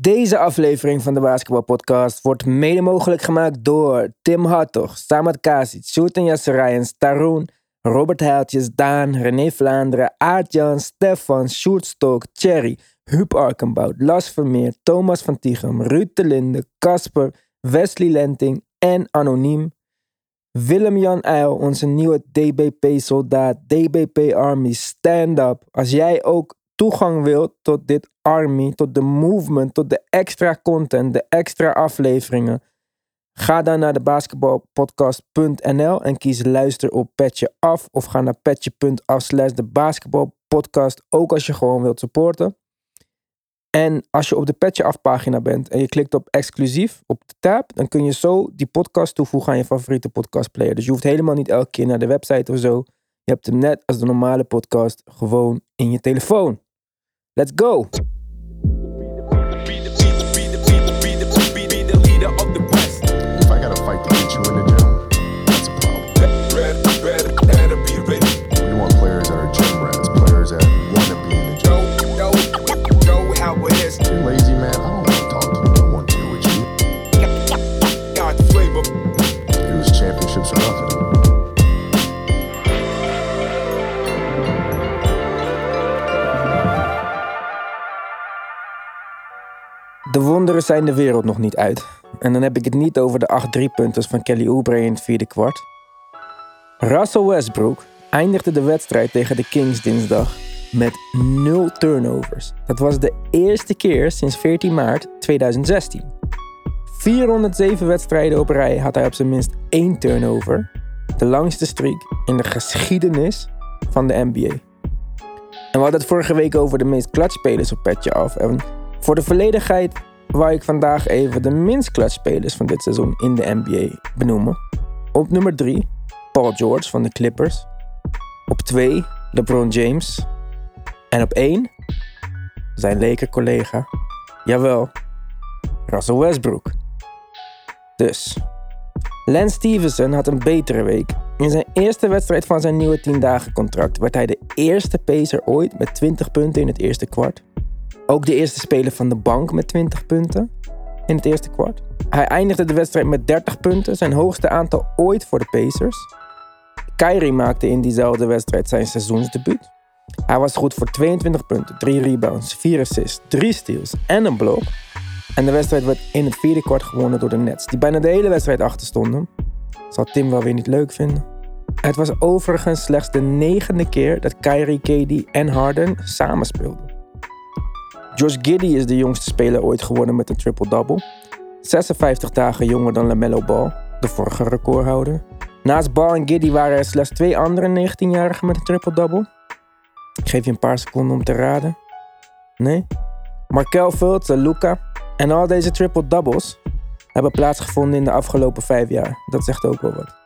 Deze aflevering van de Basketbalpodcast wordt mede mogelijk gemaakt door Tim Hartog, Samad Kasic, Sultan Yasserijen, Taroen, Robert Heiltjes, Daan, René Vlaanderen, Aart-Jan, Stefan, Sjoerd Stok, Thierry, Huub Arkenbout, Las Vermeer, Thomas van Tichem, Ruud de Linde, Casper, Wesley Lenting en Anoniem. Willem-Jan Eil, onze nieuwe DBP-soldaat, DBP Army, stand up. Als jij ook toegang wilt tot dit army, tot de movement, tot de extra content, de extra afleveringen, ga dan naar de basketbalpodcast.nl en kies luister op Petje Af of ga naar petje.af slash de basketbalpodcast, ook als je gewoon wilt supporten. En als je op de Petje Af pagina bent en je klikt op exclusief op de tab, dan kun je zo die podcast toevoegen aan je favoriete podcastplayer. Dus je hoeft helemaal niet elke keer naar de website of zo. Je hebt hem net als de normale podcast gewoon in je telefoon. Let's go! Zijn de wereld nog niet uit. En dan heb ik het niet over de 8 driepunters van Kelly Oubre in het vierde kwart. Russell Westbrook eindigde de wedstrijd tegen de Kings dinsdag met 0 turnovers. Dat was de eerste keer sinds 14 maart 2016. 407 wedstrijden op rij had hij op zijn minst één turnover. De langste streak in de geschiedenis van de NBA. En we hadden het vorige week over de meest klatspelers op petje af. En voor de volledigheid wou ik vandaag even de minst klatspelers van dit seizoen in de NBA benoemen. Op nummer 3, Paul George van de Clippers. Op 2, LeBron James. En op 1, zijn leker collega, jawel, Russell Westbrook. Dus, Lance Stevenson had een betere week. In zijn eerste wedstrijd van zijn nieuwe 10 dagen contract werd hij de eerste pacer ooit met 20 punten in het eerste kwart. Ook de eerste speler van de bank met 20 punten in het eerste kwart. Hij eindigde de wedstrijd met 30 punten, zijn hoogste aantal ooit voor de Pacers. Kyrie maakte in diezelfde wedstrijd zijn seizoensdebuut. Hij was goed voor 22 punten, 3 rebounds, 4 assists, 3 steals en een blok. En de wedstrijd werd in het vierde kwart gewonnen door de Nets, die bijna de hele wedstrijd achter stonden. Zal Tim wel weer niet leuk vinden. Het was overigens slechts de negende keer dat Kyrie, KD en Harden samen speelden. Josh Giddy is de jongste speler ooit geworden met een triple-double. 56 dagen jonger dan LaMelo Ball, de vorige recordhouder. Naast Ball en Giddy waren er slechts twee andere 19-jarigen met een triple-double. Ik geef je een paar seconden om te raden. Nee? Markel Fultz en Luca. En al deze triple-doubles hebben plaatsgevonden in de afgelopen vijf jaar. Dat zegt ook wel wat.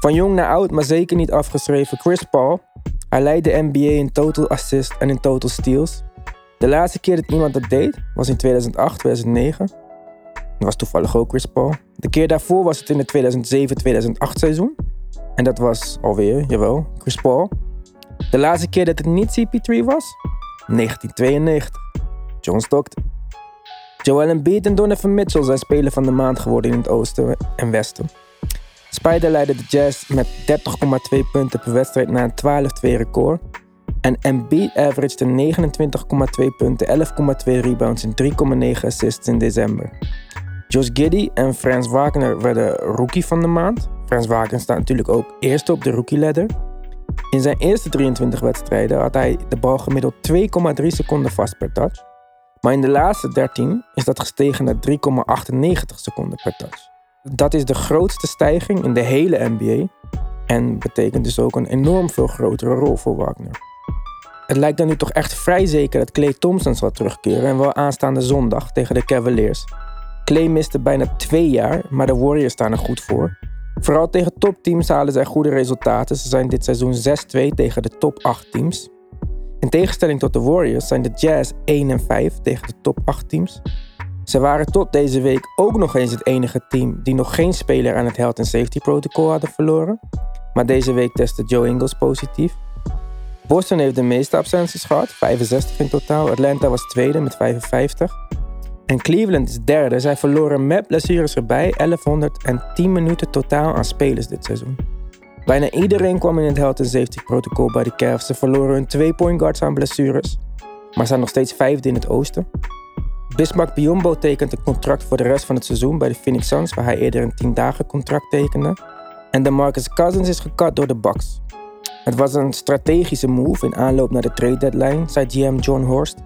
Van jong naar oud, maar zeker niet afgeschreven, Chris Paul. Hij leidt de NBA in total assist en in total steals. De laatste keer dat iemand dat deed was in 2008, 2009. Dat was toevallig ook Chris Paul. De keer daarvoor was het in het 2007-2008 seizoen. En dat was alweer, jawel, Chris Paul. De laatste keer dat het niet CP3 was? 1992. John Stockton. Joel Embiid en Donovan Mitchell zijn speler van de maand geworden in het oosten en westen. Spider leidde de Jazz met 30,2 punten per wedstrijd na een 12-2 record. En Embiid averagede 29,2 punten, 11,2 rebounds en 3,9 assists in december. Josh Giddy en Frans Wagner werden rookie van de maand. Frans Wagner staat natuurlijk ook eerste op de rookie ladder. In zijn eerste 23 wedstrijden had hij de bal gemiddeld 2,3 seconden vast per touch. Maar in de laatste 13 is dat gestegen naar 3,98 seconden per touch. Dat is de grootste stijging in de hele NBA en betekent dus ook een enorm veel grotere rol voor Wagner. Het lijkt dan nu toch echt vrij zeker dat Clay Thompson zal terugkeren en wel aanstaande zondag tegen de Cavaliers. Clay miste bijna twee jaar, maar de Warriors staan er goed voor. Vooral tegen topteams halen zij goede resultaten. Ze zijn dit seizoen 6-2 tegen de top 8 teams. In tegenstelling tot de Warriors zijn de Jazz 1 en 5 tegen de top 8 teams. Ze waren tot deze week ook nog eens het enige team die nog geen speler aan het health and safety protocol hadden verloren. Maar deze week testte Joe Ingles positief. Boston heeft de meeste absenties gehad, 65 in totaal. Atlanta was tweede met 55. En Cleveland is derde. Zij verloren met blessures erbij 1110 minuten totaal aan spelers dit seizoen. Bijna iedereen kwam in het health and safety protocol bij de Cavs. Ze verloren hun twee point guards aan blessures, maar zijn nog steeds vijfde in het oosten. Bismarck Biombo tekent een contract voor de rest van het seizoen bij de Phoenix Suns, waar hij eerder een 10 dagen contract tekende. En de Marcus Cousins is gekat door de Bucks. Het was een strategische move in aanloop naar de trade deadline, zei GM John Horst.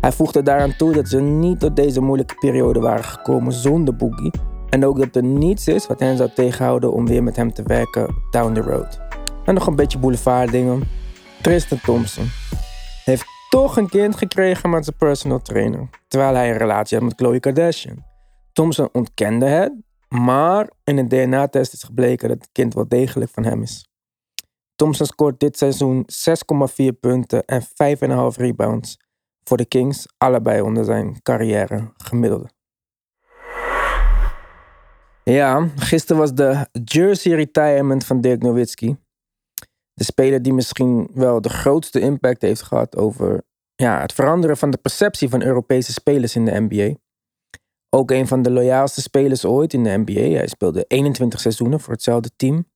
Hij voegde daaraan toe dat ze niet tot deze moeilijke periode waren gekomen zonder Boogie. En ook dat er niets is wat hen zou tegenhouden om weer met hem te werken down the road. En nog een beetje boulevard dingen. Tristan Thompson heeft toch een kind gekregen met zijn personal trainer. Terwijl hij een relatie had met Khloe Kardashian. Thompson ontkende het, maar in een DNA-test is gebleken dat het kind wel degelijk van hem is. Thompson scoort dit seizoen 6,4 punten en 5,5 rebounds voor de Kings, allebei onder zijn carrière gemiddelde. Ja, gisteren was de jersey retirement van Dirk Nowitzki. De speler die misschien wel de grootste impact heeft gehad over ja, het veranderen van de perceptie van Europese spelers in de NBA. Ook een van de loyaalste spelers ooit in de NBA. Hij speelde 21 seizoenen voor hetzelfde team.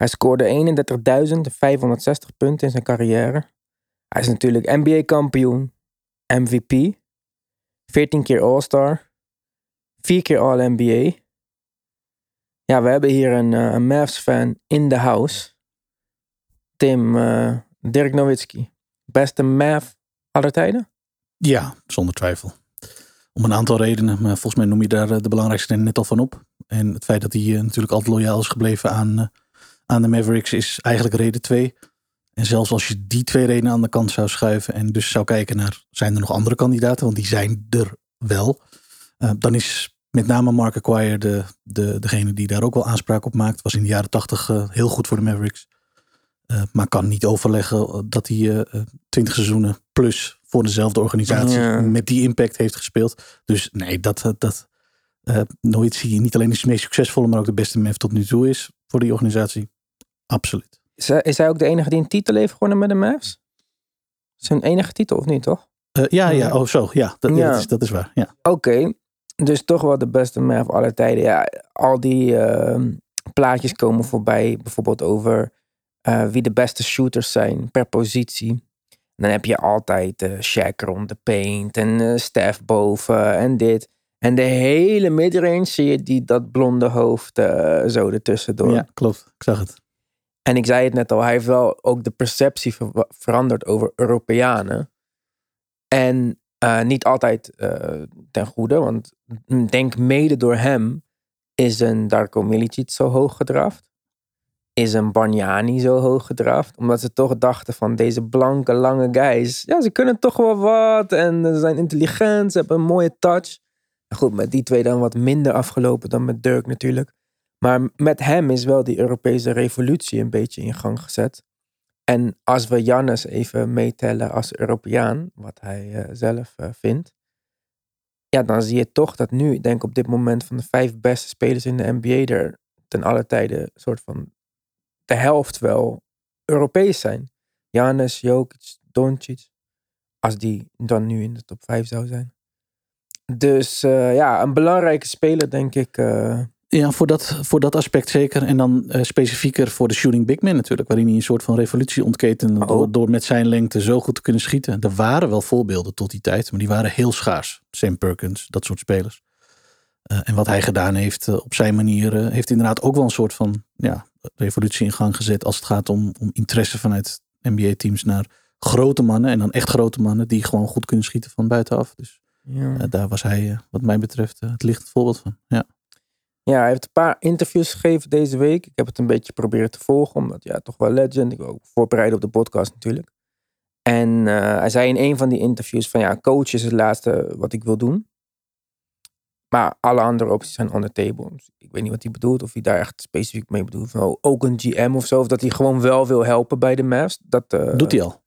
Hij scoorde 31.560 punten in zijn carrière. Hij is natuurlijk NBA-kampioen, MVP, 14 keer All-Star, 4 keer All-NBA. Ja, we hebben hier een, een Mavs-fan in de house. Tim, uh, Dirk Nowitzki. Beste Mav aller tijden? Ja, zonder twijfel. Om een aantal redenen, maar volgens mij noem je daar eh, de belangrijkste net al van op. En het feit dat hij natuurlijk altijd loyaal is gebleven aan, aan de Mavericks is eigenlijk reden twee. En zelfs als je die twee redenen aan de kant zou schuiven en dus zou kijken naar, zijn er nog andere kandidaten? Want die zijn er wel. Uh, dan is met name Mark Acquire de, de, degene die daar ook wel aanspraak op maakt. Was in de jaren tachtig uh, heel goed voor de Mavericks. Uh, maar kan niet overleggen dat hij twintig seizoenen plus voor dezelfde organisatie ja. met die impact heeft gespeeld. Dus nee, dat, dat nooit zie je niet alleen de meest succesvolle, maar ook de beste Mav tot nu toe is voor die organisatie. Absoluut. Is hij, is hij ook de enige die een titel heeft gewonnen met de Mavs? Zijn enige titel of niet, toch? Uh, ja, ja, oh zo, ja, dat, ja. dat, is, dat is waar. Ja. Oké, okay. dus toch wel de beste Mav aller tijden. Ja, al die uh, plaatjes komen voorbij, bijvoorbeeld over uh, wie de beste shooters zijn per positie. Dan heb je altijd uh, Shaq rond de paint en Steph boven en dit. En de hele midrange zie je die, dat blonde hoofd zo ertussendoor. Ja, klopt. Ik zag het. En ik zei het net al, hij heeft wel ook de perceptie ver veranderd over Europeanen. En uh, niet altijd uh, ten goede, want denk mede door hem is een Darko Milicic zo hoog gedraft. Is een Bargnani zo hoog gedraft. Omdat ze toch dachten van deze blanke, lange guys. Ja, ze kunnen toch wel wat. En ze zijn intelligent, ze hebben een mooie touch. Goed, met die twee dan wat minder afgelopen dan met Dirk natuurlijk. Maar met hem is wel die Europese revolutie een beetje in gang gezet. En als we Jannes even meetellen als Europeaan, wat hij uh, zelf uh, vindt, ja, dan zie je toch dat nu, denk op dit moment, van de vijf beste spelers in de NBA er ten alle tijde soort van de helft wel Europees zijn. Jannes, Jokic, Doncic, als die dan nu in de top vijf zou zijn. Dus uh, ja, een belangrijke speler, denk ik. Ja, voor dat, voor dat aspect zeker. En dan uh, specifieker voor de shooting big man natuurlijk. Waarin hij een soort van revolutie ontketende. Oh. Door, door met zijn lengte zo goed te kunnen schieten. Er waren wel voorbeelden tot die tijd. Maar die waren heel schaars. Sam Perkins, dat soort spelers. Uh, en wat hij gedaan heeft uh, op zijn manier. heeft inderdaad ook wel een soort van ja, revolutie in gang gezet. Als het gaat om, om interesse vanuit NBA teams naar grote mannen. En dan echt grote mannen. Die gewoon goed kunnen schieten van buitenaf. Dus ja. daar was hij wat mij betreft het licht voorbeeld van. Ja. Ja, hij heeft een paar interviews gegeven deze week. Ik heb het een beetje proberen te volgen, omdat ja, toch wel legend. Ik wil ook voorbereiden op de podcast natuurlijk. En uh, hij zei in een van die interviews van ja, coach is het laatste wat ik wil doen. Maar alle andere opties zijn on the table. Dus ik weet niet wat hij bedoelt, of hij daar echt specifiek mee bedoelt. Van, oh, ook een GM of zo, of dat hij gewoon wel wil helpen bij de Mavs. Dat, uh, Doet hij al?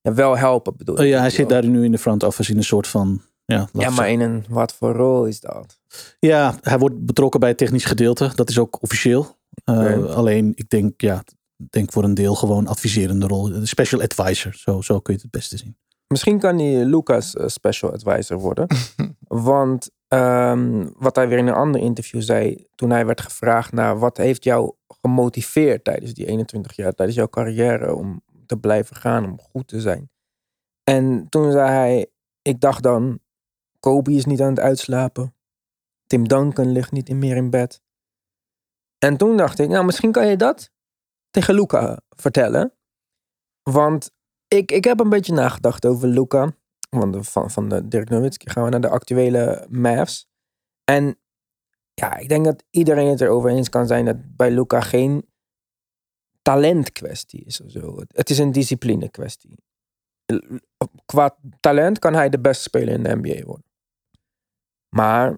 Ja, wel helpen bedoel oh, Ja, hij zit daar nu in de front office in een soort van ja, ja maar in een wat voor rol is dat? Ja, hij wordt betrokken bij het technisch gedeelte. Dat is ook officieel. Uh, alleen, ik denk, ja, denk voor een deel gewoon adviserende rol. Special advisor, zo, zo kun je het het beste zien. Misschien kan hij Lucas uh, special advisor worden. Want ehm, wat hij weer in een ander interview zei, toen hij werd gevraagd naar wat heeft jou gemotiveerd tijdens die 21 jaar, tijdens jouw carrière om te blijven gaan, om goed te zijn. En toen zei hij, ik dacht dan, Kobe is niet aan het uitslapen. Tim Duncan ligt niet meer in bed. En toen dacht ik, nou misschien kan je dat tegen Luca vertellen. Want ik, ik heb een beetje nagedacht over Luca. De, van, van de Dirk Nowitzki gaan we naar de actuele Mavs. En ja, ik denk dat iedereen het erover eens kan zijn dat bij Luca geen talent kwestie is. Of zo. Het is een discipline kwestie. Qua talent kan hij de beste speler in de NBA worden. Maar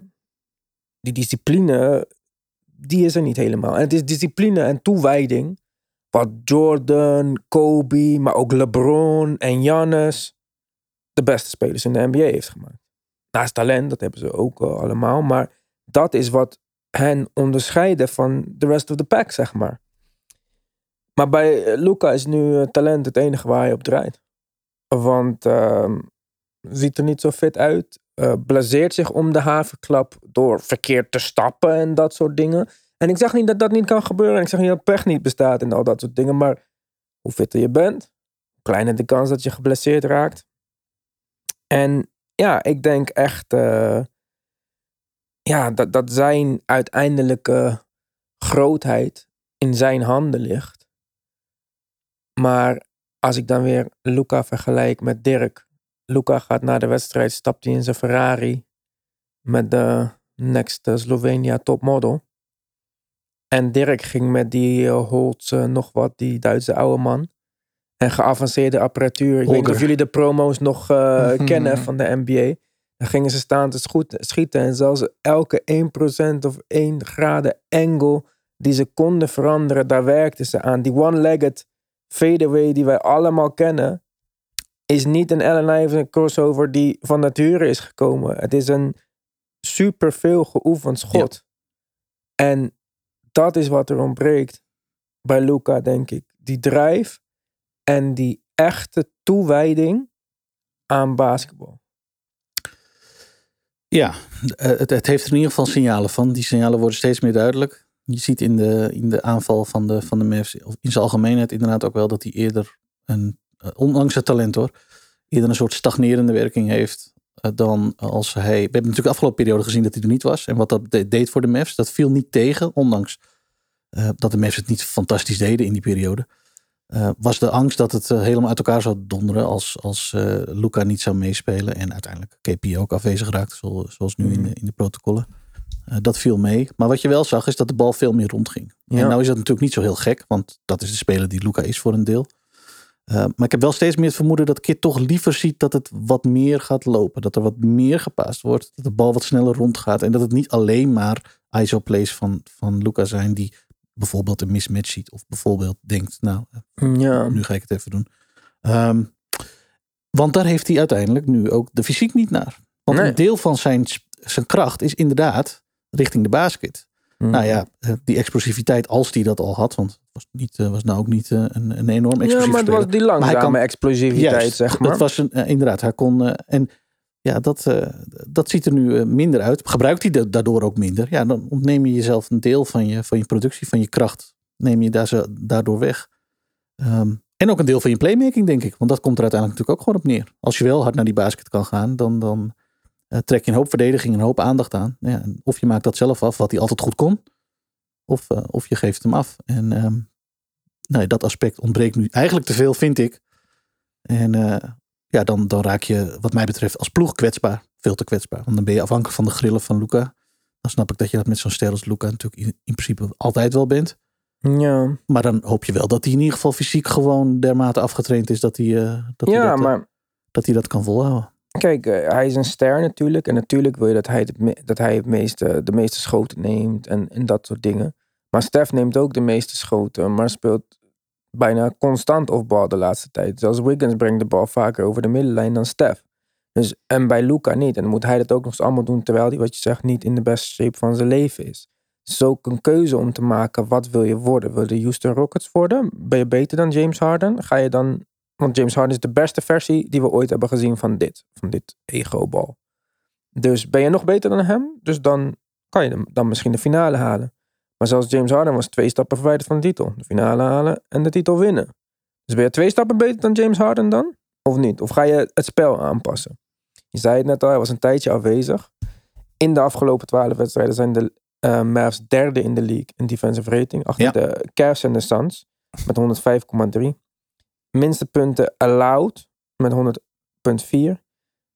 die discipline, die is er niet helemaal. En het is discipline en toewijding. Wat Jordan, Kobe, maar ook LeBron en Giannis de beste spelers in de NBA heeft gemaakt. Naast talent, dat hebben ze ook uh, allemaal. Maar dat is wat hen onderscheiden van de rest of the pack, zeg maar. Maar bij Luca is nu uh, talent het enige waar hij op draait. Want uh, ziet er niet zo fit uit. Uh, blazeert zich om de havenklap door verkeerd te stappen en dat soort dingen. En ik zeg niet dat dat niet kan gebeuren. Ik zeg niet dat pech niet bestaat en al dat soort dingen. Maar hoe fitter je bent, hoe kleiner de kans dat je geblesseerd raakt. En ja, ik denk echt uh, ja, dat, dat zijn uiteindelijke grootheid in zijn handen ligt. Maar als ik dan weer Luca vergelijk met Dirk. Luca gaat na de wedstrijd, stapt hij in zijn Ferrari met de next Slovenia topmodel. En Dirk ging met die uh, Holtz uh, nog wat, die Duitse oude man. En geavanceerde apparatuur. Ik weet niet of jullie de promo's nog uh, kennen van de NBA. Dan gingen ze staan te schieten. En zelfs elke 1% of 1 graden angle die ze konden veranderen, daar werkten ze aan. Die one-legged fadeaway die wij allemaal kennen, is niet een Allen Iverson crossover die van nature is gekomen. Het is een super veel geoefend schot. Ja. En dat is wat er ontbreekt bij Luca, denk ik. Die drive en die echte toewijding aan basketbal. Ja, het, het, heeft er in ieder geval signalen van. Die signalen worden steeds meer duidelijk. Je ziet in de, in de aanval van de, van de Mavs, of in zijn algemeenheid inderdaad ook wel dat hij eerder, een, ondanks het talent hoor, eerder een soort stagnerende werking heeft dan als hij... We hebben natuurlijk de afgelopen periode gezien dat hij er niet was. En wat dat deed voor de Mavs, dat viel niet tegen, ondanks uh, dat de Mavs het niet fantastisch deden in die periode. Uh, was de angst dat het uh, helemaal uit elkaar zou donderen als, als Luca niet zou meespelen. En uiteindelijk KP ook afwezig raakte, zoals, zoals nu in, de, in de protocollen. Dat viel mee. Maar wat je wel zag, is dat de bal veel meer rondging. Ja. En nou is dat natuurlijk niet zo heel gek, want dat is de speler die Luca is voor een deel. maar ik heb wel steeds meer het vermoeden dat Kit toch liever ziet dat het wat meer gaat lopen. Dat er wat meer gepaast wordt. Dat de bal wat sneller rondgaat. En dat het niet alleen maar ISO-plays van, van Luca zijn die bijvoorbeeld een mismatch ziet. Of bijvoorbeeld denkt, nou, ja. nu ga ik het even doen. Um, want daar heeft hij uiteindelijk nu ook de fysiek niet naar. Want nee. een deel van zijn, zijn kracht is inderdaad richting de basket. Mm. Nou ja, die explosiviteit, als hij dat al had, want het was, niet, was nou ook niet een, een enorm explosief Ja, maar het was die langzame kan, explosiviteit, juist, zeg maar. Het was een, inderdaad, hij kon, en ja, dat, dat ziet er nu minder uit. Gebruikt hij daardoor ook minder? Ja, dan ontneem je jezelf een deel van je, van je productie, van je kracht. Neem je daar daardoor weg. Um, en ook een deel van je playmaking, denk ik. Want dat komt er uiteindelijk natuurlijk ook gewoon op neer. Als je wel hard naar die basket kan gaan, dan, dan uh, trek je een hoop verdediging, een hoop aandacht aan. Ja, of je maakt dat zelf af, wat hij altijd goed kon. Of, of je geeft hem af. En um, nee, dat aspect ontbreekt nu eigenlijk te veel, vind ik. En ja, dan, dan raak je, wat mij betreft, als ploeg kwetsbaar. Veel te kwetsbaar. Want dan ben je afhankelijk van de grillen van Luca. Dan snap ik dat je dat met zo'n ster als Luca natuurlijk in, in, principe altijd wel bent. Ja. Maar dan hoop je wel dat hij in ieder geval fysiek gewoon dermate afgetraind is dat hij, uh, dat, ja, hij dat, maar... dat hij dat kan volhouden. Kijk, uh, hij is een ster natuurlijk. En natuurlijk wil je dat hij, dat hij het meeste, de meeste schoten neemt en, en dat soort dingen. Maar Stef neemt ook de meeste schoten, maar speelt bijna constant off-bal de laatste tijd. Zelfs Wiggins brengt de bal vaker over de middenlijn dan Stef. Dus, en bij Luca niet. En dan moet hij dat ook nog eens allemaal doen terwijl hij, wat je zegt, niet in de beste shape van zijn leven is. Het is ook een keuze om te maken, wat wil je worden? Wil je Houston Rockets worden? Ben je beter dan James Harden? Ga je dan, want James Harden is de beste versie die we ooit hebben gezien van dit, van dit ego-bal. Dus ben je nog beter dan hem, dus dan kan je hem dan misschien de finale halen. Maar zelfs James Harden was twee stappen verwijderd van de titel. De finale halen en de titel winnen. Dus ben je twee stappen beter dan James Harden dan? Of niet? Of ga je het spel aanpassen? Je zei het net al, hij was een tijdje afwezig. In de afgelopen twaalf wedstrijden zijn de uh, Mavs derde in de league in defensive rating. Achter Ja. de Cavs en de Suns met 105,3. Minste punten allowed met 100,4.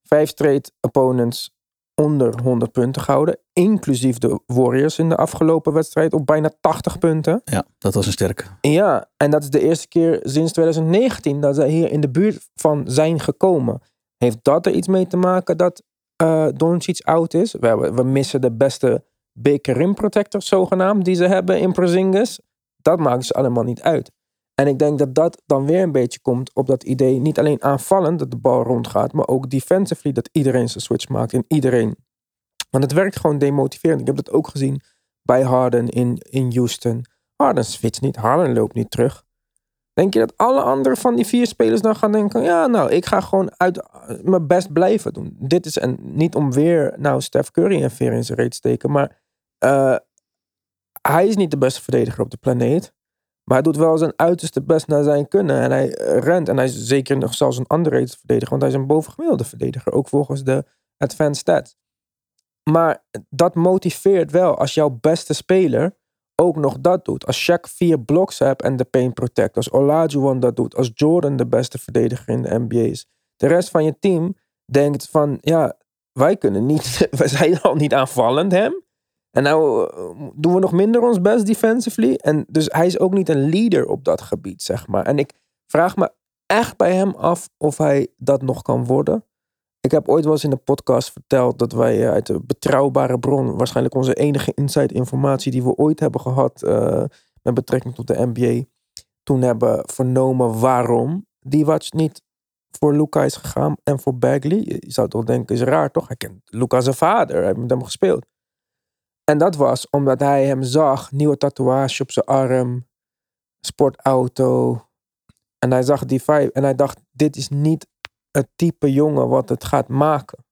Vijf straight opponents onder 100 punten gehouden. Inclusief de Warriors in de afgelopen wedstrijd op bijna 80 punten. Ja, dat was een sterke. Ja, en dat is de eerste keer sinds 2019 dat zij hier in de buurt van zijn gekomen. Heeft dat er iets mee te maken dat eh Doncic oud is? We, hebben- we missen de beste big rim protector zogenaamd die ze hebben in Porzingis. Dat maakt ze allemaal niet uit. En ik denk dat dat dan weer een beetje komt op dat idee. Niet alleen aanvallend dat de bal rondgaat, maar ook defensively dat iedereen zijn switch maakt en iedereen. Want het werkt gewoon demotiverend. Ik heb dat ook gezien bij Harden in, in Houston. Harden switcht niet, Harden loopt niet terug. Denk je dat alle andere van die vier spelers dan gaan denken: ja, nou, ik ga gewoon uit eh, mijn best blijven doen. Dit is en niet om weer nou Steph Curry en veer in zijn reet te steken, maar eh, hij is niet de beste verdediger op de planeet. Maar hij doet wel zijn uiterste best naar zijn kunnen. En hij rent. En hij is zeker nog zelfs een underrated verdediger. Want hij is een bovengemiddelde verdediger. Ook volgens de advanced stats. Maar dat motiveert wel als jouw beste speler ook nog dat doet. Als Shaq vier blocks hebt en de paint protect. Als Olajuwon dat doet. Als Jordan de beste verdediger in de NBA is. De rest van je team denkt van... Ja, wij kunnen niet... We zijn al niet aanvallend hem. En nou eh, doen we nog minder ons best defensively. En dus hij is ook niet een leader op dat gebied, zeg maar. En ik vraag me echt bij hem af of hij dat nog kan worden. Ik heb ooit wel eens in de podcast verteld dat wij eh, uit een betrouwbare bron, waarschijnlijk onze enige inside informatie die we ooit hebben gehad eh, met betrekking tot de NBA, toen hebben vernomen waarom Divac niet voor Luca is gegaan en voor Bagley. Je zou toch denken, is raar toch? Hij kent Luca zijn vader, hij heeft met hem gespeeld. En dat was omdat hij hem zag, nieuwe tatoeage op zijn arm, sportauto. En hij zag die vibe en hij dacht, dit is niet het type jongen wat het gaat maken.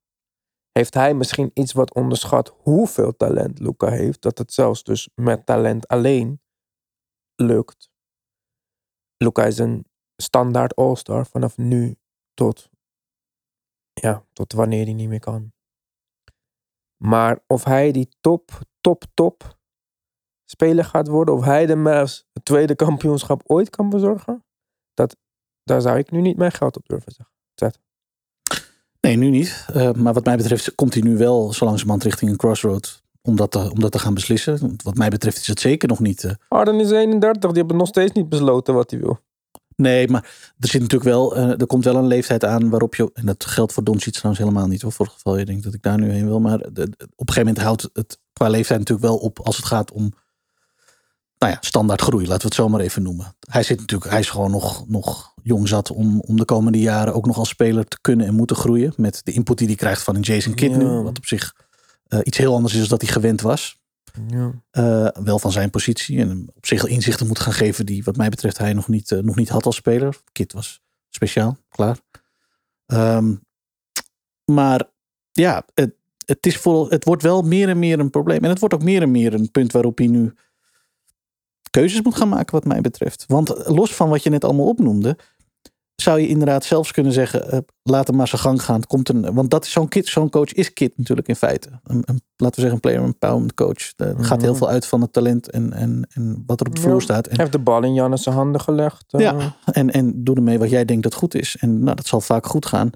Heeft hij misschien iets wat onderschat hoeveel talent Luca heeft, dat het zelfs dus met talent alleen lukt. Luca is een standaard all-star vanaf nu tot, ja, tot wanneer hij niet meer kan. Maar of hij die top, top, top speler gaat worden, of hij de Mavs het tweede kampioenschap ooit kan bezorgen, dat, daar zou ik nu niet mijn geld op durven zeggen. Nee, nu niet. Eh, maar wat mij betreft komt hij nu wel zo langzamerhand richting een crossroad. Om dat, te, om dat te gaan beslissen. Wat mij betreft is het zeker nog niet. Harden is 31, die hebben nog steeds niet besloten wat hij wil. Nee, maar er zit natuurlijk wel, eh, er komt wel een leeftijd aan waarop je, en dat geldt voor Doncic trouwens helemaal niet hoor, voor het geval je denkt dat ik daar nu heen wil, maar op een gegeven moment houdt het qua leeftijd natuurlijk wel op als het gaat om, nou ja, standaard groei, laten we het zo maar even noemen. Hij zit natuurlijk, hij is gewoon nog, nog jong zat om, om de komende jaren ook nog als speler te kunnen en moeten groeien, met de input die hij krijgt van een Jason Kidd nu, wat op zich eh, iets heel anders is dan dat hij gewend was. Ja. Eh, wel van zijn positie. En op zich inzichten moet gaan geven die wat mij betreft hij nog niet, eh, nog niet had als speler. Kit was speciaal, klaar. Ehm, maar ja, het, het, is voor, het wordt wel meer en meer een probleem. En het wordt ook meer en meer een punt waarop hij nu keuzes moet gaan maken wat mij betreft. Want los van wat je net allemaal opnoemde, zou je inderdaad zelfs kunnen zeggen, eh, laat hem maar zijn gang gaan. Het komt een, want dat is zo'n kid, zo'n coach is Kit natuurlijk in feite. Een, een, laten we zeggen een player empowerment coach. Er gaat heel Mhm. veel uit van het talent en, en, en wat er op de vloer staat. En, heeft de bal in Jannes handen gelegd. eh. Ja. en, en doe ermee wat jij denkt dat goed is. En nou, dat zal vaak goed gaan.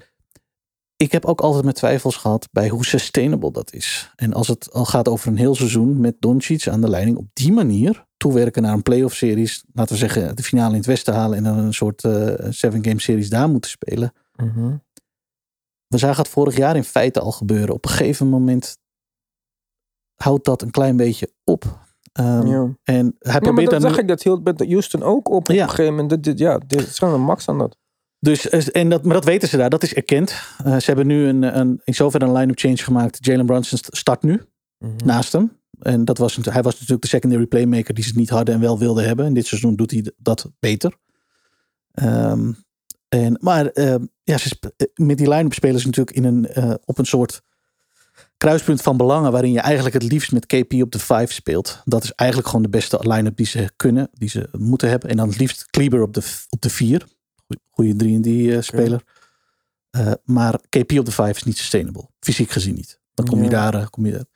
Ik heb ook altijd mijn twijfels gehad bij hoe sustainable dat is. En als het al gaat over een heel seizoen met Doncic aan de leiding op die manier toewerken naar een playoff series, laten we zeggen de finale in het westen halen en dan een soort eh, seven game series daar moeten spelen. Mhm. We zagen het vorig jaar in feite al gebeuren. Op een gegeven moment houdt dat een klein beetje op. Ehm, Ja. En hij Ja, maar probeert dat dan zag ik, dat hield met Houston ook op. Op een gegeven moment. Dit, ja, dit is een max aan dat. Dus, eh, en dat, maar dat weten ze daar, dat is erkend. Eh, ze hebben nu een, een, in zoverre een line-up change gemaakt. Jalen Brunson st- start nu Mhm. naast hem. En dat was, hij was natuurlijk de secondary playmaker die ze niet hadden en wel wilden hebben. En dit seizoen doet hij dat beter. Ehm, en, maar ehm, ja, ze eh, met die line-up spelen ze natuurlijk in een, eh, op een soort kruispunt van belangen waarin je eigenlijk het liefst met KP op de 5 speelt. Dat is eigenlijk gewoon de beste line-up die ze kunnen, die ze moeten hebben. En dan het liefst Kleber op de, op de 4. Goede 3-D-speler. Uh, maar KP op de 5 is niet sustainable. Fysiek gezien niet. Dan kom je daar. eh, Kom je,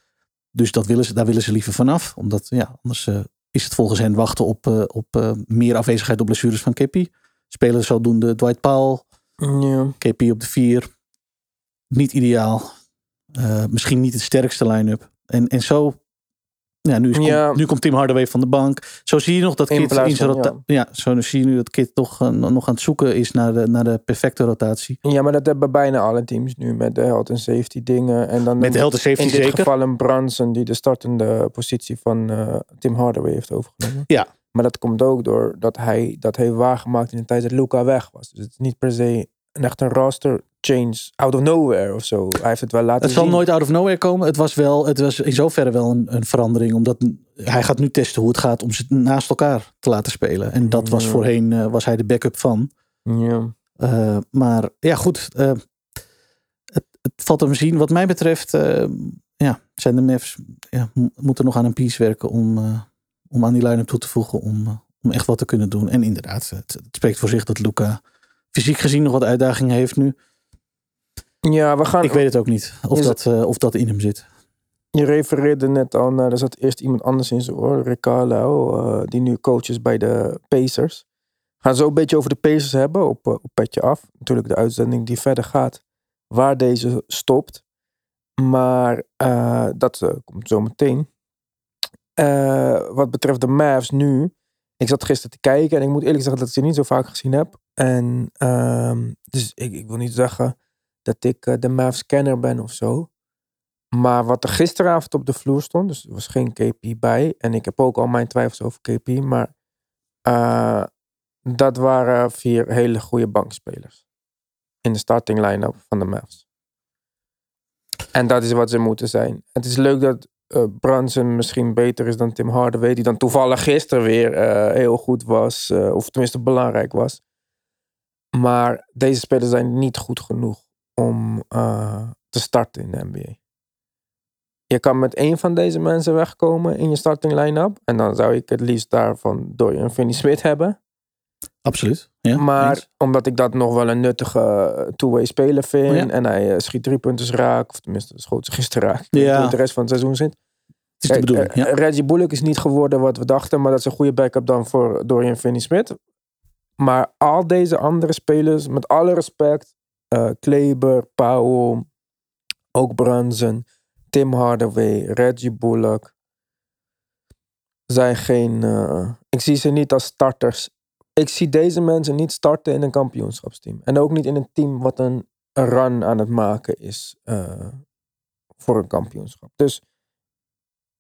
dus dat willen ze, daar willen ze liever vanaf. Omdat ja, anders eh, is het volgens hen wachten op, eh, op eh, meer afwezigheid op blessures van KP. Spelen zodoende Dwight Powell, Ja. KP op de 4. Niet ideaal. Misschien niet het sterkste line-up. En, en zo. Ja, nu, is, Ja. nu komt Tim Hardaway van de bank. Zo zie je nog dat Kit in zijn van, rota- ja. zo zie je nu dat Kit toch eh, nog aan het zoeken is naar de, naar de perfecte rotatie. ja, maar dat hebben bijna alle teams nu met de health and safety dingen. En dan Met de health and safety in dit zeker. geval een Branson die de startende positie van eh, Tim Hardaway heeft overgenomen. Ja. Maar dat komt ook door dat hij dat heeft waargemaakt in de tijd dat Luca weg was. Dus het is niet per se een echt een roster change out of nowhere of zo. Hij heeft het wel laten Het zal zien. nooit out of nowhere komen. Het was, wel, het was in zoverre wel een, een verandering. Omdat hij gaat nu testen hoe het gaat om ze naast elkaar te laten spelen. En dat was Ja. voorheen eh, was hij de backup van. Ja. Eh, maar ja, goed. eh, het, het valt hem zien. Wat mij betreft ja, zijn de Mavs ja, mo- moeten nog aan een piece werken om, om aan die line-up toe te voegen. Om, om echt wat te kunnen doen. En inderdaad, het, het spreekt voor zich dat Luca fysiek gezien nog wat uitdagingen heeft nu. ja, we gaan... Ik weet het ook niet of dat, eh, of dat in hem zit. Je refereerde net al naar, er zat eerst iemand anders in zijn oor, Rick Carlisle, eh, die nu coach is bij de Pacers. We gaan zo een beetje over de Pacers hebben, op, eh, op petje af. Natuurlijk de uitzending die verder gaat, waar deze stopt. Maar dat komt zo meteen. Wat betreft de Mavs nu, ik zat gisteren te kijken en ik moet eerlijk zeggen dat ik ze niet zo vaak gezien heb. En ehm, dus ik, ik wil niet zeggen dat ik eh, de Mavs kenner ben of zo. Maar wat er gisteravond op de vloer stond, dus er was geen KP bij. En ik heb ook al mijn twijfels over KP. Maar eh, dat waren vier hele goede bankspelers. In de starting line-up van de Mavs. En dat is wat ze moeten zijn. Het is leuk dat eh Brunson misschien beter is dan Tim Hardaway. Die dan toevallig gisteren weer heel goed was. of tenminste belangrijk was. Maar deze spelers zijn niet goed genoeg om eh, te starten in de NBA. Je kan met één van deze mensen wegkomen in je starting line-up. En dan zou ik het liefst daarvan Dorian Finney-Smith hebben. Absoluut. Ja, maar eens. omdat ik dat nog wel een nuttige eh, two-way speler vind. Oh ja? En hij eh, schiet drie punten raak. Of tenminste, schoot ze gisteren raak. Ja. de rest van het seizoen zit. het is de Kijk, Ja. Reggie Bullock is niet geworden wat we dachten. Maar dat is een goede backup dan voor Dorian Finney-Smith. Maar al deze andere spelers, met alle respect. eh Kleber, Powell, ook Brunson, Tim Hardaway, Reggie Bullock. Zijn geen... eh, ik zie ze niet als starters. Ik zie deze mensen niet starten in een kampioenschapsteam. En ook niet in een team wat een, run aan het maken is eh, voor een kampioenschap. Dus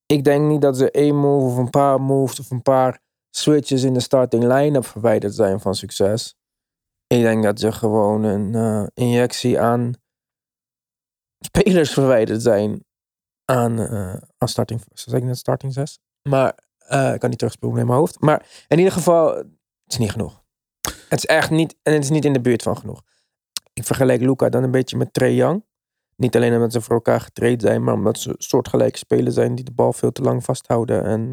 ik denk niet dat ze één move of een paar moves of een paar switches in de starting line-up verwijderd zijn van succes. Ik denk dat ze gewoon een eh, injectie aan spelers verwijderd zijn aan, eh aan starting. Zeg ik net starting 6? Maar eh, ik kan niet terugspoelen in mijn hoofd. Maar in ieder geval, het is niet genoeg. Het is echt niet, en het is niet in de buurt van genoeg. Ik vergelijk Luca dan een beetje met Trey Young. Niet alleen omdat ze voor elkaar getraind zijn, maar omdat ze soortgelijke spelers zijn die de bal veel te lang vasthouden. En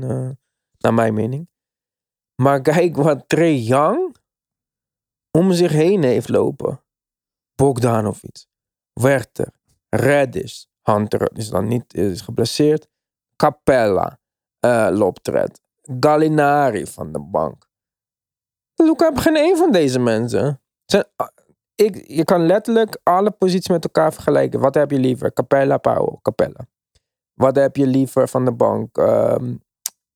naar mijn mening. Maar kijk wat Trey Young om zich heen heeft lopen. Bogdanovic, Werther, Reddish, Hunter is dan niet is geblesseerd. Capella eh loopt red. Gallinari van de bank. Luca heb geen één van deze mensen. Ah, ik, je kan letterlijk alle posities met elkaar vergelijken. Wat heb je liever? Capella, Powell, Capella. Wat heb je liever van de bank? Ehm,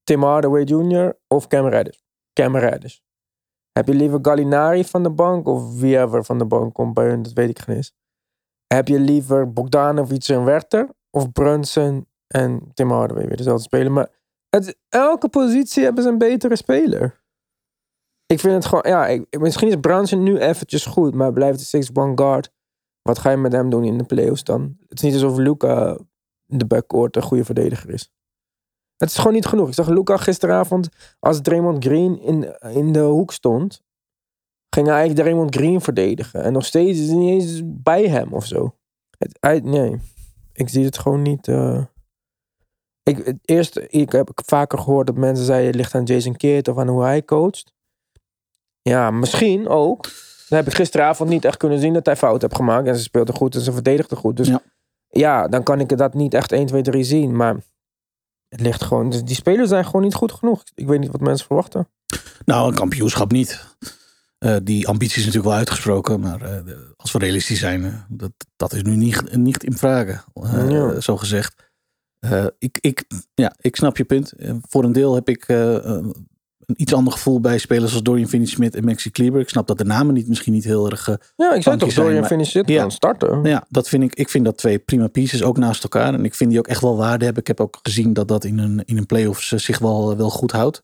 Tim Hardaway Jr. of Cam Reddish? Cam Reddish. Heb je liever Gallinari van de bank of wie ever van de bank komt bij hun? Dat weet ik geen eens. Heb je liever Bogdanovic en Werther of Brunson en Tim Hardaway weer dezelfde spelen? Maar elke positie hebben ze een betere speler. Ik vind het gewoon, ja, misschien is Brunson nu eventjes goed, maar blijft de 6-1 guard. Wat ga je met hem doen in de playoffs dan? Het is niet alsof Luca de backcourt een goede verdediger is. Het is gewoon niet genoeg. Ik zag Luca gisteravond, als Draymond Green in, in de hoek stond, ging hij eigenlijk Draymond Green verdedigen. En nog steeds is hij niet eens bij hem of zo. Het, hij, nee. ik zie het gewoon niet. eh. Ik, het eerst, ik heb vaker gehoord dat mensen zeiden het ligt aan Jason Kidd of aan hoe hij coacht. Ja, misschien ook. Dan heb ik gisteravond niet echt kunnen zien dat hij fout heeft gemaakt. En ze speelde goed en ze verdedigde goed. Dus Ja. ja. dan kan ik dat niet echt 1, 2, 3 zien. Maar het ligt gewoon. dus Die spelers zijn gewoon niet goed genoeg. Ik weet niet wat mensen verwachten. Nou, een kampioenschap niet. Eh, die ambitie is natuurlijk wel uitgesproken, maar eh, als we realistisch zijn, eh, dat, dat is nu niet, niet in Ja. zo gezegd. Ik, ik, ja, ik snap je punt. Voor een deel heb ik een iets ander gevoel bij spelers als Dorian Finney-Smith en Maxi Kleber. Ik snap dat de namen niet misschien niet heel erg... eh, Ja, ik zou Funky toch zijn, Dorian Finney-Smith Ja. kan starten. ja, dat vind ik, ik vind dat twee prima pieces, ook naast elkaar. En ik vind die ook echt wel waarde hebben. Ik heb ook gezien dat dat in een, in een playoffs eh, zich wel, wel goed houdt.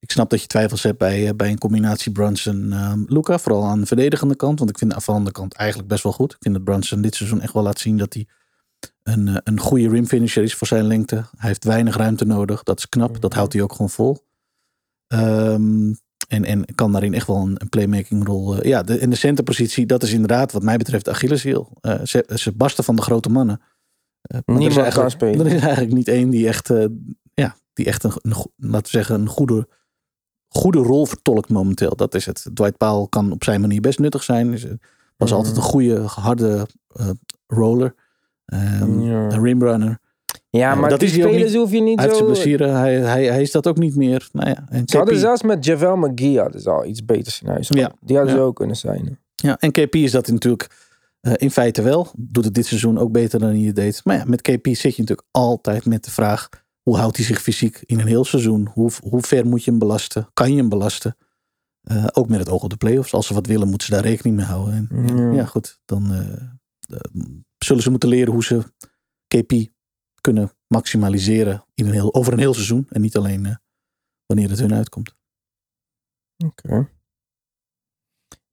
Ik snap dat je twijfels hebt bij, eh, bij een combinatie Brunson-Luca. vooral aan de verdedigende kant. Want ik vind de aanvallende kant eigenlijk best wel goed. Ik vind dat Brunson dit seizoen echt wel laat zien dat hij een, eh, een goede rimfinisher is voor zijn lengte. Hij heeft weinig ruimte nodig. Dat is knap. Dat houdt hij ook gewoon vol. Ehm, en, en kan daarin echt wel een, een playmaking rol. eh, ja, de, in de centerpositie, dat is inderdaad wat mij betreft Achilleshiel. Eh ze, ze barsten van de grote mannen. Eh, maar er is Niemand eigenlijk-. Er is eigenlijk niet één die echt, eh, ja, die echt een, laten we zeggen, een goede, goede rol vertolkt momenteel. Dat is het. Dwight Powell kan op zijn manier best nuttig zijn. Eh, was Mhm. altijd een goede, harde eh, roller. Ehm, Ja. Een rimrunner. Ja, maar dat is spelers hoef je niet Hij heeft zo... blessure. Hij, hij, hij is dat ook niet meer. Nou ja, en Ze hadden zelfs met Javel McGee hadden ze al iets beters in huis. Ja. Die hadden ze ook kunnen zijn. Ja, en KP is dat natuurlijk eh, in feite wel. Doet het dit seizoen ook beter dan hij het deed. Maar ja, met KP zit je natuurlijk altijd met de vraag: hoe houdt hij zich fysiek in een heel seizoen? Hoe, hoe ver moet je hem belasten? Kan je hem belasten? Eh, ook met het oog op de playoffs. Als ze wat willen, moeten ze daar rekening mee houden. En, ja, goed. Dan eh, zullen ze moeten leren hoe ze KP kunnen maximaliseren in een heel, over een heel seizoen. En niet alleen eh, wanneer het hun uitkomt. Oké.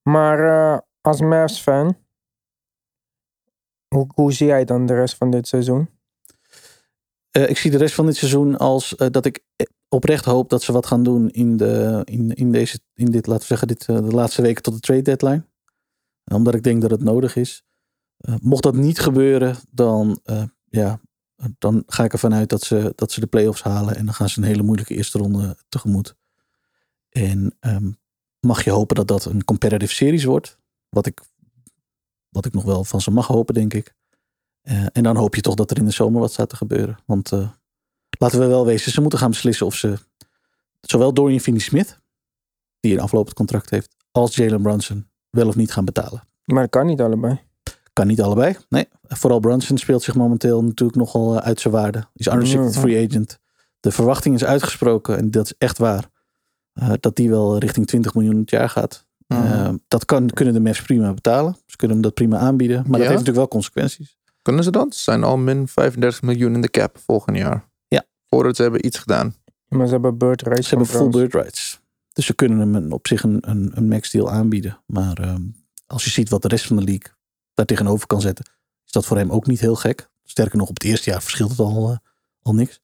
Maar eh, als Mavs-fan, hoe, hoe zie jij dan de rest van dit seizoen? Eh, ik zie de rest van dit seizoen als dat ik oprecht hoop dat ze wat gaan doen in, de, in, in, deze, in dit, laten we zeggen, dit, de laatste weken tot de trade deadline. Omdat ik denk dat het nodig is. Mocht dat niet gebeuren, dan, ja, dan ga ik ervan uit dat ze, dat ze de playoffs halen. En dan gaan ze een hele moeilijke eerste ronde tegemoet. En ehm, mag je hopen dat dat een competitive series wordt. Wat ik, wat ik nog wel van ze mag hopen, denk ik. Eh, en dan hoop je toch dat er in de zomer wat staat te gebeuren. Want eh, laten we wel wezen, ze moeten gaan beslissen of ze zowel Dorian Finney-Smith, die een aflopend contract heeft, als Jalen Brunson wel of niet gaan betalen. Maar dat kan niet allebei. Kan niet allebei. Nee, vooral Brunson speelt zich momenteel natuurlijk nogal eh, uit zijn waarde. Is unrestricted free agent. De verwachting is uitgesproken en dat is echt waar. eh, dat die wel richting 20 miljoen het jaar gaat. Eh, dat kan, kunnen de Mavs prima betalen. Ze kunnen hem dat prima aanbieden. Maar dat heeft natuurlijk wel consequenties. Kunnen ze dat? Ze zijn al min 35 miljoen in de cap volgend jaar. Ja. Voordat ze hebben iets gedaan. Maar ze hebben bird rights. Ze hebben full bird rights. Dus ze kunnen hem op zich een, een, een max deal aanbieden. Maar ehm, als je ziet wat de rest van de league daar tegenover kan zetten, is dat voor hem ook niet heel gek. Sterker nog, op het eerste jaar verschilt het al, eh, al niks.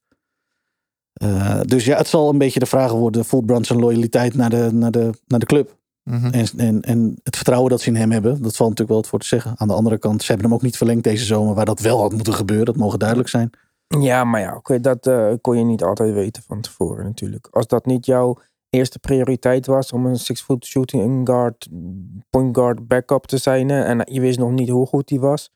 Eh, dus ja, het zal een beetje de vraag worden: voelt Brunson loyaliteit naar de, naar de, naar de club? Mhm. En, en, en het vertrouwen dat ze in hem hebben, dat valt natuurlijk wel wat voor te zeggen. Aan de andere kant, ze hebben hem ook niet verlengd deze zomer, waar dat wel had moeten gebeuren. Dat mogen duidelijk zijn. Ja, maar ja, oké, dat eh, kon je niet altijd weten van tevoren natuurlijk. Als dat niet jouw eerste prioriteit was om een six-foot shooting guard, point guard backup te zijn en je wist nog niet hoe goed die was,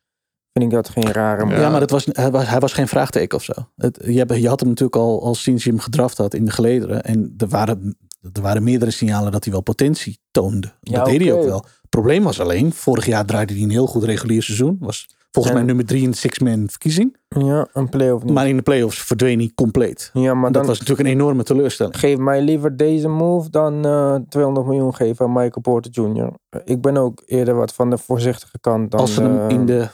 vind ik dat geen rare Ja. maar dat was, hij, was, hij was geen vraagteken of zo. Het, je, hebt- je had hem natuurlijk al, al sinds je hem gedraft had in de gelederen. En er waren, er waren meerdere signalen dat hij wel potentie toonde. Ja, dat deed hij ook wel. Het probleem was alleen, vorig jaar draaide hij een heel goed regulier seizoen. Was volgens En- mij nummer drie in de six-man verkiezing. Ja, een play-off niet. Maar in de playoffs verdween hij compleet. ja, maar dat dan was natuurlijk een enorme teleurstelling. geef mij liever deze move dan eh 200 miljoen geven aan Michael Porter Jr. Ik ben ook eerder wat van de voorzichtige kant dan... Als ze hem eh, in de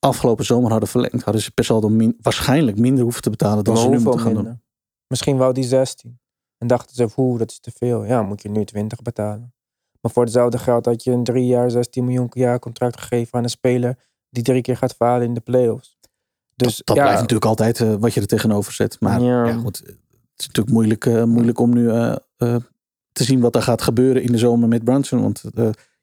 afgelopen zomer hadden verlengd, hadden ze per saldo min, waarschijnlijk minder hoeven te betalen dan ze nu moeten gaan doen. Misschien wou die 16. En dachten ze, oeh, dat is te veel. Ja, moet je nu 20 betalen. Maar voor hetzelfde geld had je een drie jaar 16 miljoen per jaar contract gegeven aan een speler die drie keer gaat falen in de playoffs. Dus dat ja, blijft natuurlijk altijd eh, wat je er tegenover zet. Maar Ja. ja. goed, het is natuurlijk moeilijk, eh, moeilijk om nu eh, te zien wat er gaat gebeuren in de zomer met Brunson. Want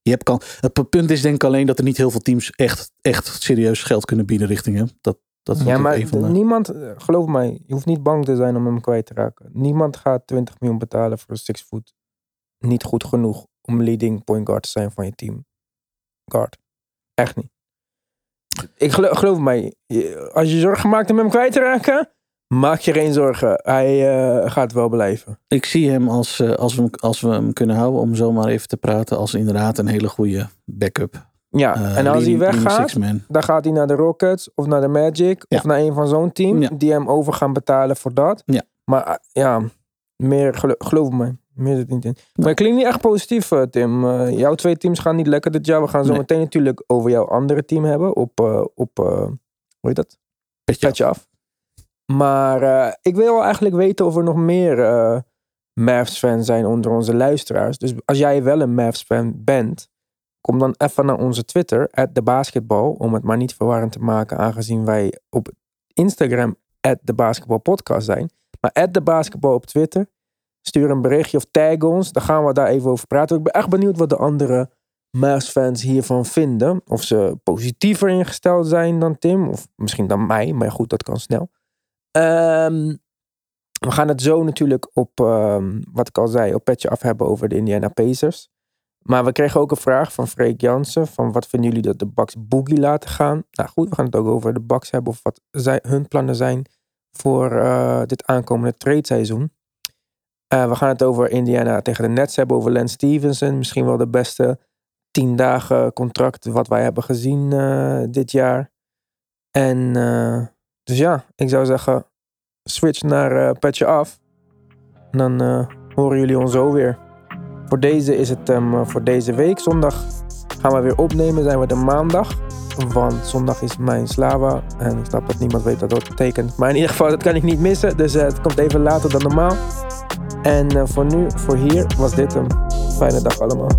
je hebt kan, het punt is denk ik alleen dat er niet heel veel teams echt, echt serieus geld kunnen bieden richting hem. Dat, Dat is Ja, maar een van de- niemand, geloof mij, je hoeft niet bang te zijn om hem kwijt te raken. Niemand gaat 20 miljoen betalen voor een six foot. Niet goed genoeg om leading point guard te zijn van je team. Guard. Echt niet. Ik geloof, geloof mij, als je zorgen maakt om hem kwijt te raken, maak je geen zorgen. Hij eh, gaat wel blijven. Ik zie hem als, eh, als, we hem, als we hem kunnen houden, om zomaar even te praten, als inderdaad een hele goede backup. Ja, Eh, en als hij leading- weggaat, dan gaat hij naar de Rockets of naar de Magic Ja. of naar een van zo'n team Ja. die hem over gaan betalen voor dat. Ja. Maar ja, meer gelo- geloof me, meer zit niet in. Maar het klinkt niet echt positief, eh, Tim. Eh, jouw twee teams gaan niet lekker dit jaar. We gaan zo Nee. meteen natuurlijk over jouw andere team hebben op, eh, op hoe heet dat? Petje Petje af. Maar ik wil eigenlijk weten of er nog meer Mavs-fans zijn onder onze luisteraars. Dus als jij wel een Mavs-fan bent, kom dan even naar onze Twitter, de basketbal, om het maar niet verwarrend te maken, aangezien wij op Instagram de basketbalpodcast zijn. Maar de basketbal op Twitter. Stuur een berichtje of tag ons. Dan gaan we daar even over praten. Ik ben echt benieuwd wat de andere Mavs-fans hiervan vinden. Of ze positiever ingesteld zijn dan Tim. Of misschien dan mij. Maar goed, dat kan snel. Ehm, we gaan het zo natuurlijk op, ehm, wat ik al zei, op Petje Af hebben over de Indiana Pacers. Maar we kregen ook een vraag van Freek Jansen. Van wat vinden jullie dat de Bucks Boogie laten gaan? Nou goed, we gaan het ook over de Bucks hebben. Of wat zij, hun plannen zijn voor eh, dit aankomende trade-seizoen. Eh, we gaan het over Indiana tegen de Nets hebben. Over Lance Stevenson. Misschien wel de beste tien dagen contract wat wij hebben gezien eh, dit jaar. En eh, dus ja, ik zou zeggen, switch naar Petje Af. Dan horen jullie ons zo weer. Voor deze is het voor deze week. Zondag gaan we weer opnemen, zijn we de maandag. Want zondag is mijn Slava. En ik snap dat niemand weet wat dat betekent. Maar in ieder geval, dat kan ik niet missen. Dus het komt even later dan normaal. En eh, voor nu, voor hier, was dit hem. Fijne dag allemaal.